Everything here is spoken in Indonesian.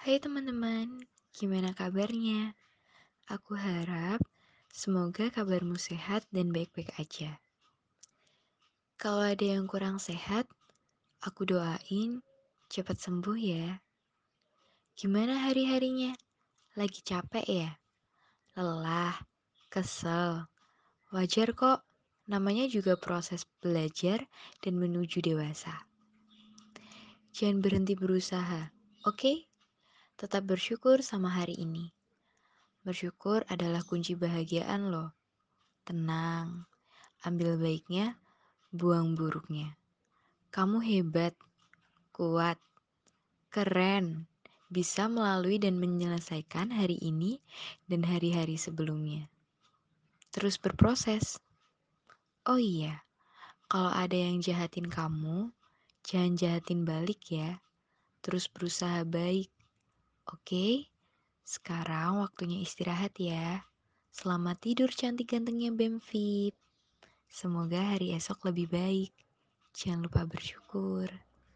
Hai teman-teman, gimana kabarnya? Aku harap semoga kabarmu sehat dan baik-baik aja. Kalau ada yang kurang sehat, aku doain cepat sembuh ya. Gimana hari-harinya? Lagi capek ya? Lelah, kesel. Wajar kok, namanya juga proses belajar dan menuju dewasa. Jangan berhenti berusaha, oke? Okay? Tetap bersyukur sama hari ini. Bersyukur adalah kunci bahagiaan loh. Tenang, ambil baiknya, buang buruknya. Kamu hebat, kuat, keren, bisa melalui dan menyelesaikan hari ini dan hari-hari sebelumnya. Terus berproses. Oh iya, kalau ada yang jahatin kamu, jangan jahatin balik ya. Terus berusaha baik. Oke, sekarang waktunya istirahat ya. Selamat tidur cantik gantengnya Bemfit. Semoga hari esok lebih baik. Jangan lupa bersyukur.